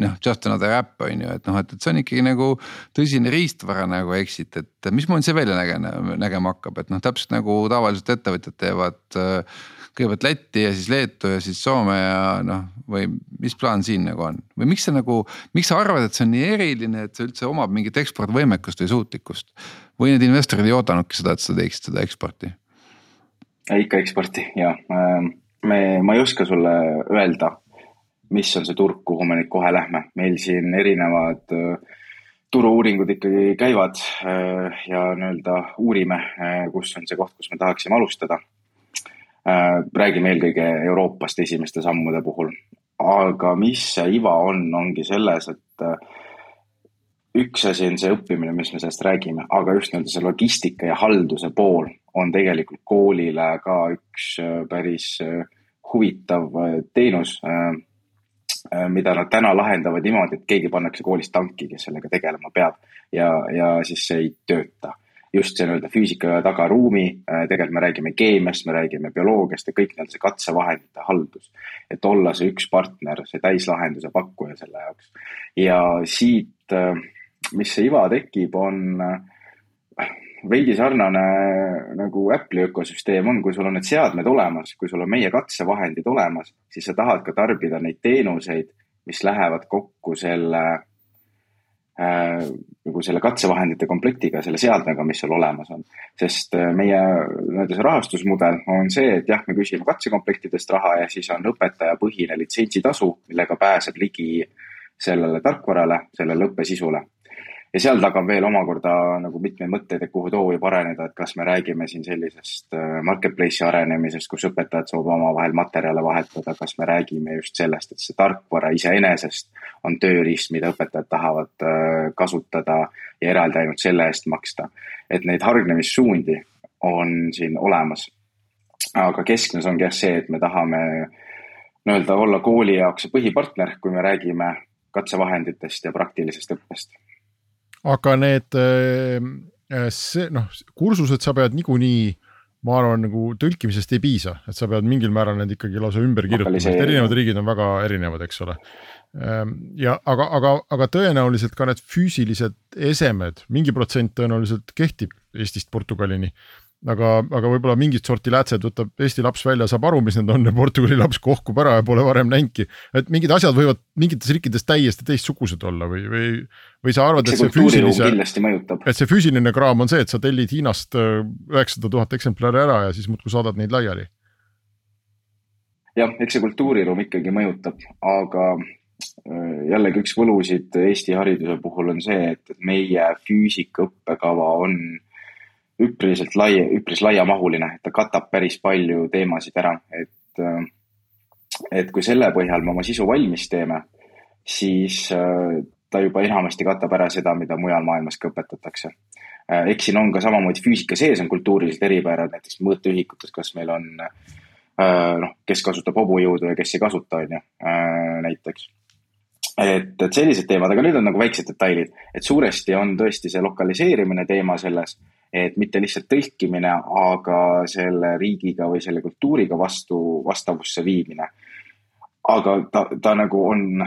noh, just another äpp on ju, et noh, et, et see on ikkagi nagu tõsine riistvara nagu exit, et mismoodi see välja nägema, nägema hakkab, et noh, täpselt nagu tavaliselt ettevõtjad teevad äh, kõigepealt Lätti ja siis Leetu ja siis Soome ja noh, või mis plaan siin nagu on või miks sa nagu, miks sa arvad, et see on nii eriline, et see üldse omab mingit ekspordivõimekust või suutlikkust? või need investorid ei oodanudki seda, et sa teeksid seda eksporti?
ikka eksporti ja ähm, me, ma ei oska sulle öelda, mis on see turg, kuhu me nüüd kohe lähme, meil siin erinevad äh, turu-uuringud ikkagi käivad äh, ja nii-öelda uurime, äh, kus on see koht, kus me tahaksime alustada räägime eelkõige Euroopast esimeste sammude puhul. aga mis see iva on, ongi selles, et üks asi on see õppimine, mis me sellest räägime, aga just nii-öelda see logistika ja halduse pool on tegelikult koolile ka üks päris huvitav teenus mida nad täna lahendavad niimoodi, et keegi pannakse koolis tanki, kes sellega tegelema peab ja, ja siis see ei tööta just see nii-öelda füüsika tagaruumi, äh, tegelikult me räägime keemiast, me räägime bioloogiast ja kõik nii-öelda see katsevahendite haldus. et olla see üks partner, see täislahenduse pakkuja selle jaoks. ja siit, äh, mis see iva tekib, on äh, veidi sarnane nagu Apple'i ökosüsteem on, kui sul on need seadmed olemas, kui sul on meie katsevahendid olemas, siis sa tahad ka tarbida neid teenuseid, mis lähevad kokku selle Äh, nagu selle katsevahendite komplektiga, selle seadmega, mis sul olemas on. sest äh, meie nii-öelda see rahastusmudel on see, et jah, me küsime katsekomplektidest raha ja siis on õpetajapõhine litsentsitasu, millega pääseb ligi sellele tarkvarale, sellele õppesisule ja seal taga on veel omakorda nagu mitmeid mõtteid, et kuhu too võib areneda, et kas me räägime siin sellisest äh, marketplace'i arenemisest, kus õpetajad saavad omavahel materjale vahetada, kas me räägime just sellest, et see tarkvara iseenesest on tööriist, mida õpetajad tahavad äh, kasutada ja eraldi ainult selle eest maksta. et neid hargnemissuundi on siin olemas. aga keskmes ongi jah see, et me tahame nii-öelda olla kooli jaoks see põhipartner, kui me räägime katsevahenditest ja praktilisest õppest
aga need, äh, äh, see noh, kursused sa pead niikuinii, ma arvan, nagu tõlkimisest ei piisa, et sa pead mingil määral need ikkagi lausa ümber kirjutama, sest erinevad riigid on väga erinevad, eks ole. Ähm, ja aga, aga, aga tõenäoliselt ka need füüsilised esemed, mingi protsent tõenäoliselt kehtib Eestist Portugalini aga, aga võib-olla mingit sorti läätsed võtab Eesti laps välja, saab aru, mis need on ja Portugali laps kohkub ära ja pole varem näinudki. et mingid asjad võivad mingites riikides täiesti teistsugused olla või, või, või sa arvad, et see füüsilise, et see füüsiline kraam on see, et sa tellid Hiinast äh, üheksasada tuhat eksemplari ära ja siis muudkui saadad neid laiali?
jah, eks see kultuuriruum ikkagi mõjutab, aga äh, jällegi üks võlusid Eesti hariduse puhul on see, et meie füüsika õppekava on üpriselt lai, üpris laiamahuline, ta katab päris palju teemasid ära, et, äh, et kui selle põhjal me oma sisu valmis teeme, siis äh, ta juba enamasti katab ära seda, mida mujal maailmas ka õpetatakse. Äh, eks siin on ka samamoodi füüsika sees on kultuurilised eripärad, näiteks mõõteühikutes, kas meil on noh, kes kasutab hobujõudu ja kes ei kasuta, on ju, näiteks et, et sellised teemad, aga need on nagu väiksed detailid, et suuresti on tõesti see lokaliseerimine teema selles et mitte lihtsalt tõlkimine, aga selle riigiga või selle kultuuriga vastu, vastavusse viimine. aga ta, ta nagu on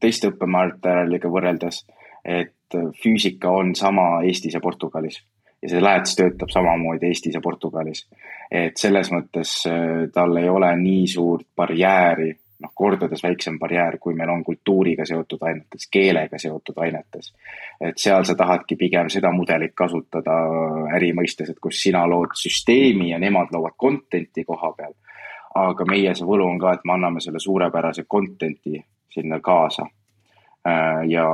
teiste õppematerjaliga võrreldes, et füüsika on sama Eestis ja Portugalis ja see lähetus töötab samamoodi Eestis ja Portugalis. et selles mõttes äh, tal ei ole nii suurt barjääri noh, kordades väiksem barjäär, kui meil on kultuuriga seotud ainetes, keelega seotud ainetes. et seal sa tahadki pigem seda mudelit kasutada äri mõistes, et kus sina lood süsteemi ja nemad loovad content'i koha peal. aga meie see võlu on ka, et me anname selle suurepärase content'i sinna kaasa. Ja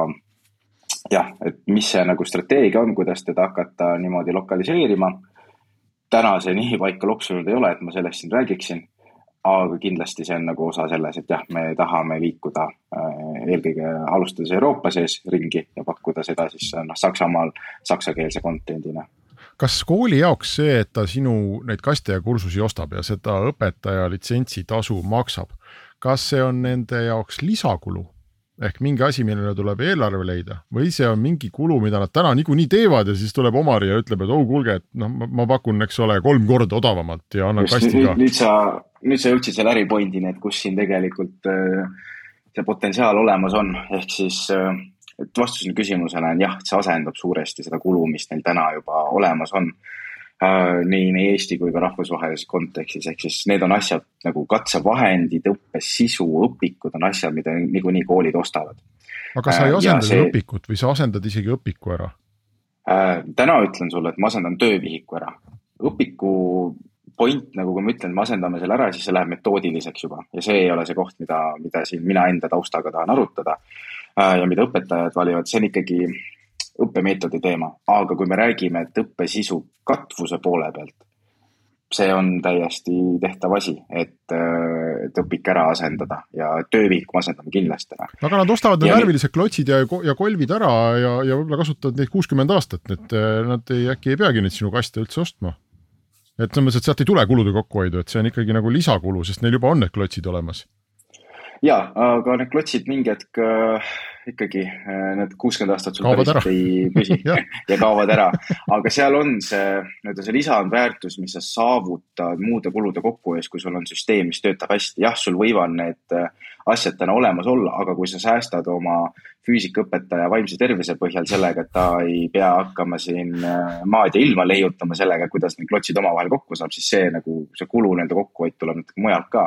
jah, et mis see nagu strateegia on, kuidas teda hakata niimoodi lokaliseerima. täna see nii paika loksunud ei ole, et ma sellest siin räägiksin aga kindlasti see on nagu osa selles, et jah, me tahame liikuda äh, eelkõige alustades Euroopa sees ringi ja pakkuda seda siis noh, Saksamaal saksakeelse content'ina
kas kooli jaoks see, et ta sinu neid kaste ja kursusi ostab ja seda õpetaja litsentsitasu maksab, kas see on nende jaoks lisakulu? Ehk mingi asi, millele tuleb eelarve leida. Või see on mingi kulu, mida nad täna niikuinii teevad ja siis tuleb Omari ja ütleb, et oh kuulge, et noh, ma pakun, eks ole, kolm korda odavamalt ja annan Just, kasti ka.
nüüd sa, nüüd sa jõudsid selle äripointini, et kus siin tegelikult äh, see potentsiaal olemas on, ehk siis äh, et vastus sinu küsimusele on jah, see asendab suuresti seda kulu, mis neil täna juba olemas on nii, nii Eesti kui ka rahvusvahelises kontekstis, ehk siis need on asjad nagu katsevahendid, õppesisu, õpikud on asjad, mida niikuinii koolid ostavad.
aga sa ei äh, asenda see... õpikut või sa asendad isegi õpiku ära?
Äh, täna ütlen sulle, et ma asendan töövihiku ära. õpiku point, nagu kui ma ütlen, me asendame selle ära, siis see läheb metoodiliseks juba ja see ei ole see koht, mida, mida siin mina enda taustaga tahan arutada. ja mida õpetajad valivad, see on ikkagi õppemeetodi teema, aga kui me räägime, et õppesisu katvuse poole pealt, see on täiesti tehtav asi, et, et õpik ära asendada ja töövihku asendame kindlasti.
Noh. aga nad ostavad need värvilised klotsid ja, ja kolvid ära ja, ja võib-olla kasutavad neid kuuskümmend aastat, et nad ei, äkki ei peagi neid sinu kaste üldse ostma. et selles mõttes, et sealt ei tule kulude kokkuhoidu, et see on ikkagi nagu lisakulu, sest neil juba on need klotsid olemas
ja, aga need klotsid mingi hetk äh, ikkagi äh, need kuuskümmend aastat sul päriselt ei püsi ja. ja kaovad ära. aga seal on see nii-öelda see lisandväärtus, mis sa saavutad muude kulude kokkuhoius, kui sul on süsteem, mis töötab hästi. jah, sul võivad need äh, asjad täna olemas olla, aga kui sa säästad oma füüsikaõpetaja vaimse tervise põhjal sellega, et ta ei pea hakkama siin maad ja ilma leiutama sellega, kuidas need klotsid omavahel kokku saab, siis see nagu, see kulu nende kokkuhoid tuleb natuke mujalt ka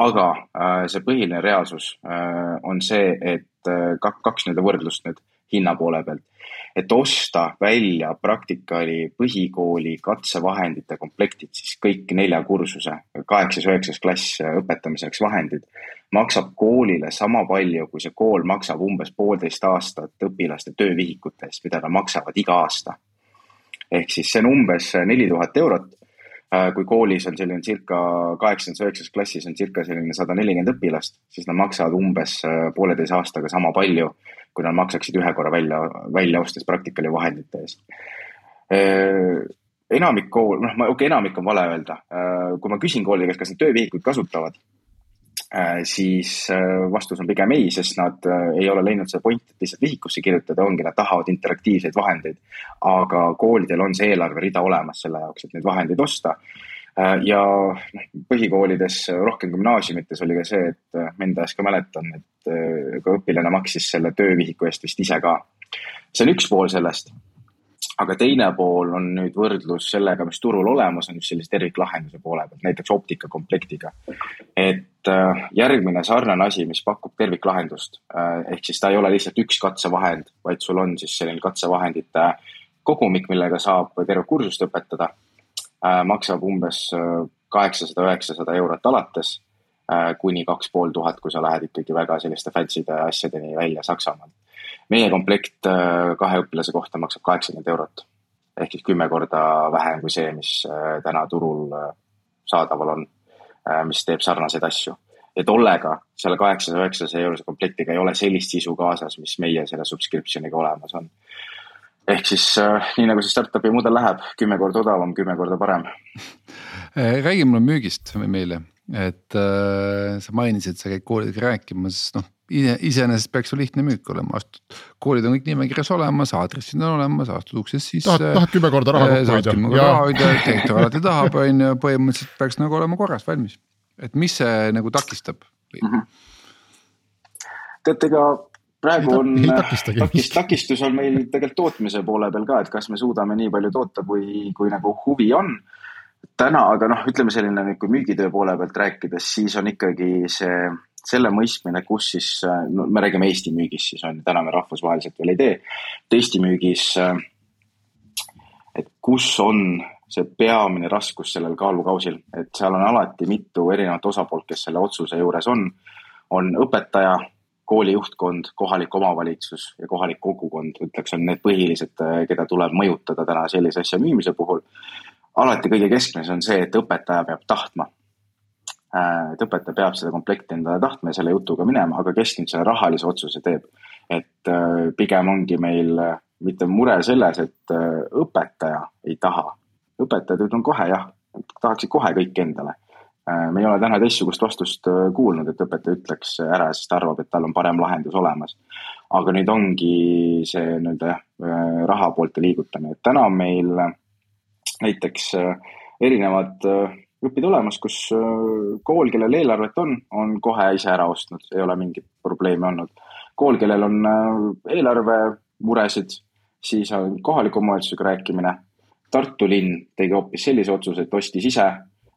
aga äh, see põhiline reaalsus äh, on see, et äh, kaks nii-öelda võrdlust nüüd hinna poole pealt. et osta välja Praktikali põhikooli katsevahendite komplektid, siis kõik nelja kursuse, kaheksas, üheksas klass õpetamiseks vahendid, maksab koolile sama palju, kui see kool maksab umbes poolteist aastat õpilaste töövihikute eest, mida nad maksavad iga aasta. ehk siis see on umbes neli tuhat eurot kui koolis on selline circa kaheksandas, üheksas klassis on circa selline sada nelikümmend õpilast, siis nad maksavad umbes äh, pooleteise aastaga sama palju, kui nad maksaksid ühe korra välja, välja ostes praktikali vahendite eest. Äh, enamik kool, noh, okei okay,, enamik on vale öelda. kui ma küsin koolide käest, kas nad töövihikuid kasutavad, Äh, siis äh, vastus on pigem ei, sest nad äh, ei ole leidnud seda pointi, et lihtsalt vihikusse kirjutada, ongi, nad tahavad interaktiivseid vahendeid. aga koolidel on see eelarverida olemas selle jaoks, et neid vahendeid osta. ja noh, põhikoolides, rohkem gümnaasiumites oli ka see, et ma enda eest ka mäletan, et ka õpilane maksis selle töövihiku eest vist ise ka. see on üks pool sellest aga teine pool on nüüd võrdlus sellega, mis turul olemas on, just sellise terviklahenduse poole pealt, näiteks optikakomplektiga. et äh, järgmine sarnane asi, mis pakub terviklahendust, äh, ehk siis ta ei ole lihtsalt üks katsevahend, vaid sul on siis selline katsevahendite kogumik, millega saab terve kursust õpetada, äh, maksab umbes kaheksasada, üheksasada eurot alates kuni kaks pool tuhat, kui sa lähed ikkagi väga selliste fancy'de asjadeni välja Saksamaalt meie komplekt äh, kahe õpilase kohta maksab kaheksakümmend eurot. ehk siis kümme korda vähem kui see, mis äh, täna turul äh, saadaval on, mis teeb sarnaseid asju. ja tollega, selle kaheksasaja, üheksasaja eurose komplektiga ei ole sellist sisu kaasas, mis meie selle subscription'iga olemas on. ehk siis nii nagu see startup'i mudel läheb, kümme korda odavam, kümme korda parem.
räägi mulle müügist meile, et äh, sa mainisid, sa käid koolidega rääkimas, noh iseenesest peaks ju lihtne müük olema, astud, koolid on kõik nimekirjas olemas, aadressid on olemas, astud uksest sisse.
tahad, tahad kümme korda raha kokku hoida.
kümme korda raha hoida, direktor alati tahab, on ju, põhimõtteliselt peaks nagu olema korras, valmis. et mis see nagu takistab mm? -hmm.
teate, ega praegu on takist, takistus on meil tegelikult tootmise poole peal ka, et kas me suudame nii palju toota, kui, kui nagu huvi on täna, aga noh, ütleme selline, kui müügitöö poole pealt rääkides, siis on ikkagi see selle mõistmine, kus siis, no me räägime Eesti müügist siis on ju, täna me rahvusvaheliselt veel ei tee. et Eesti müügis, et kus on see peamine raskus sellel kaalukausil, et seal on alati mitu erinevat osapoolt, kes selle otsuse juures on. on õpetaja, kooli juhtkond, kohalik omavalitsus ja kohalik kogukond, ütleks, on need põhilised, keda tuleb mõjutada täna sellise asja müümise puhul. Alati kõige keskmes on see, et õpetaja peab tahtma Äh, et õpetaja peab seda komplekti endale tahtma ja selle jutuga minema, aga kes nüüd selle rahalise otsuse teeb? et äh, pigem ongi meil äh, mitte mure selles, et õpetaja ei taha. õpetajad ütlevad kohe jah, tahaksid kohe kõik endale. me ei ole täna teistsugust vastust kuulnud, et õpetaja ütleks ära, sest ta arvab, et tal on parem lahendus olemas. aga nüüd ongi see nii-öelda jah, raha poolte liigutamine, et täna meil näiteks erinevad grupid olemas, kus äh, kool, kellel eelarvet on, on kohe ise ära ostnud, ei ole mingit probleemi olnud. kool, kellel on äh, eelarvemuresid, siis on kohaliku omavalitsusega rääkimine. Tartu linn tegi hoopis sellise otsuse, et ostis ise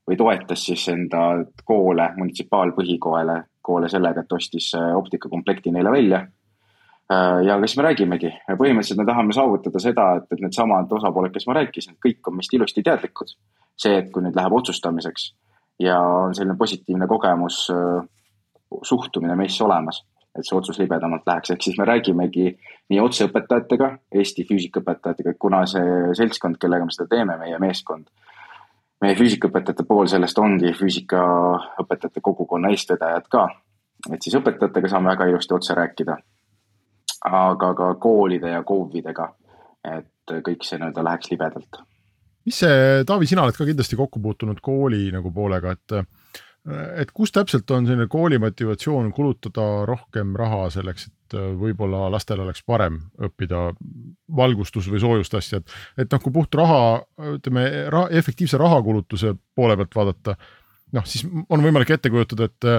või toetas siis enda koole, munitsipaalpõhikoole, koole sellega, et ostis äh, optikakomplekti neile välja ja siis me räägimegi, põhimõtteliselt me tahame saavutada seda, et, et needsamad osapooled, kes ma rääkisin, kõik on meist ilusti teadlikud see, et kui nüüd läheb otsustamiseks ja on selline positiivne kogemus, äh, suhtumine meisse olemas, et see otsus libedamalt läheks, ehk siis me räägimegi nii otseõpetajatega, Eesti füüsikaõpetajatega, kuna see seltskond, kellega me seda teeme, meie meeskond, meie füüsikaõpetajate pool sellest ongi füüsikaõpetajate kogukonna eestvedajad ka. et siis õpetajatega saame väga ilusti otse rääkida. Aga ka koolide ja KOV-idega, et kõik see nii-öelda läheks libedalt.
mis see, Taavi, sina oled ka kindlasti kokku puutunud kooli nagu poolega, et et kus täpselt on selline kooli motivatsioon kulutada rohkem raha selleks, et võib-olla lastel oleks parem õppida valgustus või soojust asja, et, et noh, kui puht raha, ütleme raha, efektiivse rahakulutuse poole pealt vaadata, noh, siis on võimalik ette kujutada, et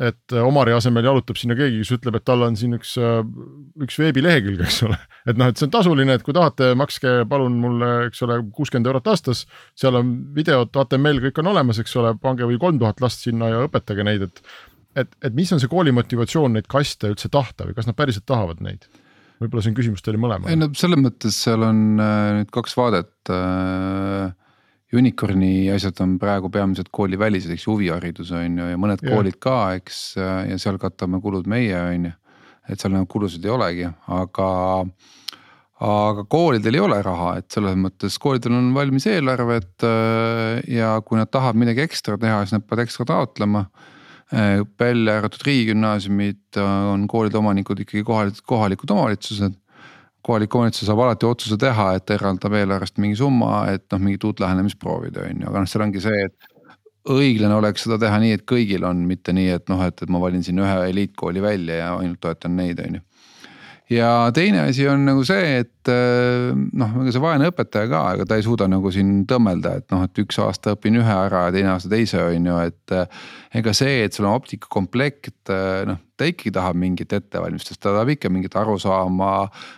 et Omari asemel jalutab sinna keegi, kes ütleb, et tal on siin üks, üks veebilehekülg, eks ole. et noh, et see on tasuline, et kui tahate, makske palun mulle, eks ole, kuuskümmend eurot aastas. seal on videod, HTML, kõik on olemas, eks ole, pange või kolm tuhat last sinna ja õpetage neid, et. et, et mis on see kooli motivatsioon neid kaste üldse tahta või kas nad päriselt tahavad neid? võib-olla see on küsimus teile mõlemale.
ei no selles mõttes seal on äh, nüüd kaks vaadet äh, Unicorni asjad on praegu peamiselt koolivälised, eks huviharidus on ju ja mõned yeah. koolid ka, eks ja seal katame kulud meie, on ju. et seal nagu kulusid ei olegi, aga, aga koolidel ei ole raha, et selles mõttes koolidel on valmis eelarved ja kui nad tahavad midagi ekstra teha, siis nad peavad ekstra taotlema välja arvatud riigigümnaasiumid on koolide omanikud ikkagi kohalikud, kohalikud omavalitsused kohalik omavalitsus saab alati otsuse teha, et eraldab eelarvest mingi summa, et noh, mingit uut lähenemist proovida, on ju, aga noh, seal ongi see, et. õiglane oleks seda teha nii, et kõigil on, mitte nii, et noh, et, et ma valin siin ühe eliitkooli välja ja ainult toetan neid, on ju ja teine asi on nagu see, et äh, noh, ega see vaene õpetaja ka, ega ta ei suuda nagu siin tõmmelda, et noh, et üks aasta õpin ühe ära ja teine aasta teise, on ju, et. Äh, ega see, et sul on optikakomplekt, äh, noh, ta ikkagi tahab mingit ettevalmistust, ta tahab ikka mingit arusaama.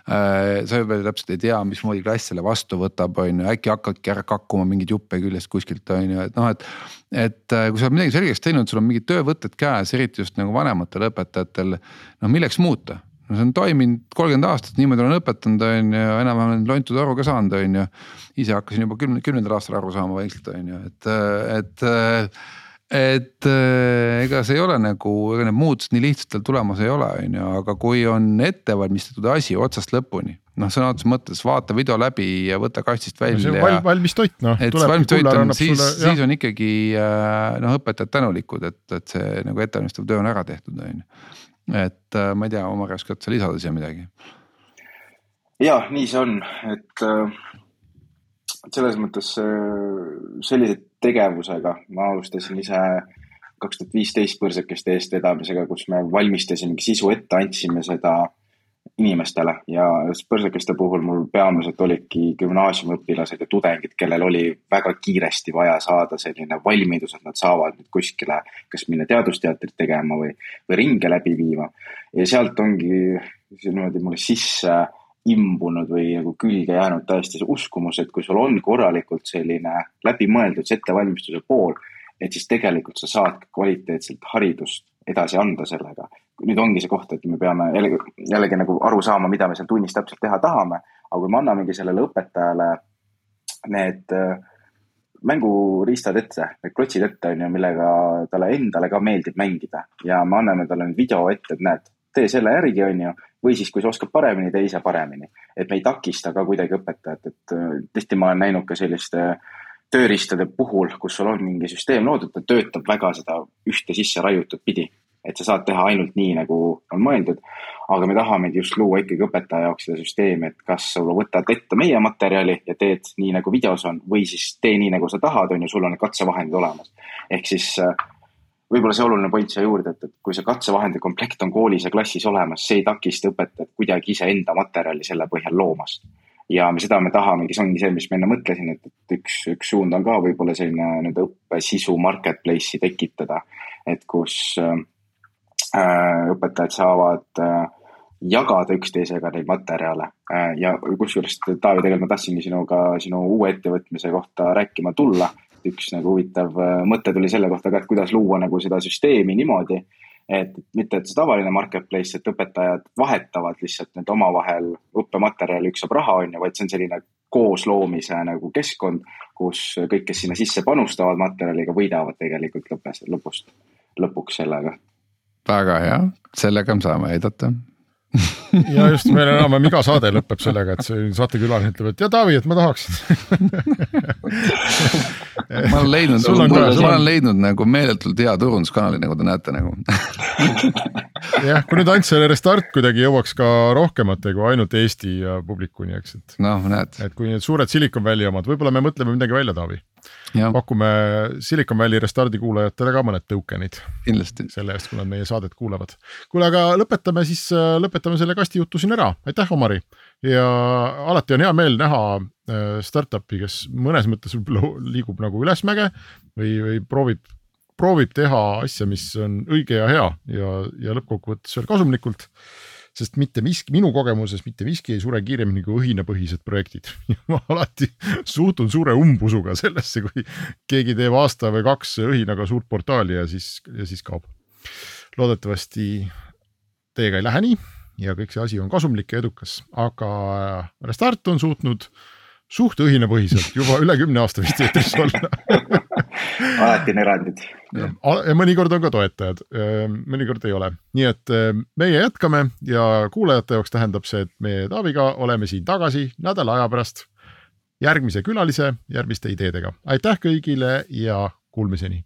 sa veel täpselt ei tea, mismoodi klass selle vastu võtab, on ju, äkki hakkadki ära kakkuma mingeid juppe küljest kuskilt, on ju, et noh, et. et kui sa oled midagi selgeks teinud, sul on mingid töövõtted käes, eriti just nagu vanematel õpetajatel, no milleks muuta no see on toiminud kolmkümmend aastat, niimoodi olen õpetanud, on ju, enam-vähem olen lontud aru ka saanud, on ju. ise hakkasin juba kümne, kümnendal aastal aru saama vaikselt, on ju, et, et. et ega see ei ole nagu, ega need muutused nii lihtsalt tulemas ei ole, on ju, aga kui on ette valmistatud asi otsast lõpuni noh, sõna otseses mõttes vaata video läbi ja võta kastist välja
no. Val, valmis toit noh.
et see valmis toit on, siis, siis on ikkagi noh, õpetajad tänulikud, et, et see nagu ettevalmistav töö on ära tehtud, on ju et äh, ma ei tea, Omar, oskad sa lisada siia midagi?
ja nii see on, et äh, selles mõttes äh, sellise tegevusega ma alustasin ise kaks tuhat viisteist põrsakeste eestvedamisega, kus me valmistasimegi sisu ette, andsime seda inimestele ja põrsakeste puhul mul peamiselt olidki gümnaasiumiõpilased ja tudengid, kellel oli väga kiiresti vaja saada selline valmidus, et nad saavad nüüd kuskile kas minna teadusteatrit tegema või, või ringe läbi viima. ja sealt ongi niimoodi mulle sisse imbunud või nagu külge jäänud täiesti see uskumus, et kui sul on korralikult selline läbimõeldud see ettevalmistuse pool, et siis tegelikult sa saad kvaliteetselt haridust edasi anda sellega nüüd ongi see koht, et me peame jällegi, jällegi nagu aru saama, mida me seal tunnis täpselt teha tahame. aga kui me annamegi sellele õpetajale need äh, mänguriistad ette, need klotsid ette, on ju, millega talle endale ka meeldib mängida ja me anname talle nüüd video ette, et näed, tee selle järgi, on ju. või siis, kui sa oskad paremini, tee ise paremini. et me ei takista ka kuidagi õpetajat, et äh, tihti ma olen näinud ka selliste tööriistade puhul, kus sul on mingi süsteem loodud, ta töötab väga seda ühte sisse raiutud pidi et sa saad teha ainult nii, nagu on mõeldud. aga me tahamegi just luua ikkagi õpetaja jaoks seda süsteemi, et kas sa võtad ette meie materjali ja teed nii, nagu videos on või siis tee nii, nagu sa tahad, on ju, sul on katsevahendid olemas. ehk siis äh, võib-olla see oluline point siia juurde, et, et kui see katsevahendi komplekt on koolis ja klassis olemas, see ei takista õpetajat kuidagi iseenda materjali selle põhjal loomast ja seda me tahamegi, see ongi see, mis ma enne mõtlesin, et, et üks, üks suund on ka võib-olla selline nii-öelda õppesisu marketplace'i tekitada. et kus äh, Äh, õpetajad saavad äh, jagada üksteisega neid materjale äh, ja kusjuures Taavi, tegelikult ma tahtsingi sinuga sinu uue ettevõtmise kohta rääkima tulla. üks nagu huvitav mõte tuli selle kohta ka, et kuidas luua nagu seda süsteemi niimoodi, et mitte, et see tavaline marketplace, et õpetajad vahetavad lihtsalt nüüd omavahel õppematerjali, üks saab raha, on ju, vaid see on selline koosloomise nagu keskkond, kus kõik, kes sinna sisse panustavad materjaliga, võidavad tegelikult lõppes, lõpust, lõpuks sellega.
Väga hea, sellega me saame aidata.
Ja just meil enam-vähem iga saade lõpeb sellega, et see saatekülaline ütleb, et ja Taavi, et ma tahaksin
ma olen leidnud, ma olen leidnud nagu meeletult hea turunduskanali, nagu te näete nagu
jah, kui nüüd ainult see restart kuidagi jõuaks ka rohkemate kui ainult Eesti publikuni, eks, et
noh, näed,
et kui need suured Silicon Valley omad, võib-olla me mõtleme midagi välja, Taavi. Pakume Silicon Valley Restardi kuulajatele ka mõned tõukenid
kindlasti.
selle eest, kui nad meie saadet kuulavad. kuule, aga lõpetame siis, lõpetame selle kastijutu siin ära, aitäh, Omari. ja alati on hea meel näha äh, startup'i, kes mõnes mõttes võib-olla liigub nagu ülesmäge või, või proovib, proovib teha asja, mis on õige ja hea ja, ja lõppkokkuvõttes veel kasumlikult sest mitte miski, minu kogemuses mitte miski ei sure kiiremini kui õhinapõhised projektid. ma alati suhtun suure umbusuga sellesse, kui keegi teeb aasta või kaks õhinaga suurt portaali ja siis, ja siis kaob. loodetavasti teiega ei lähe nii ja kõik see asi on kasumlik ja edukas, aga Restart on suutnud suht õhinapõhiselt juba üle kümne aasta vist eetris olla
alati on erandid.
ja mõnikord on ka toetajad, mõnikord ei ole, nii et äh, meie jätkame ja kuulajate jaoks tähendab see, et me Taaviga oleme siin tagasi nädala aja pärast järgmise külalise järgmiste ideedega. aitäh kõigile ja kuulmiseni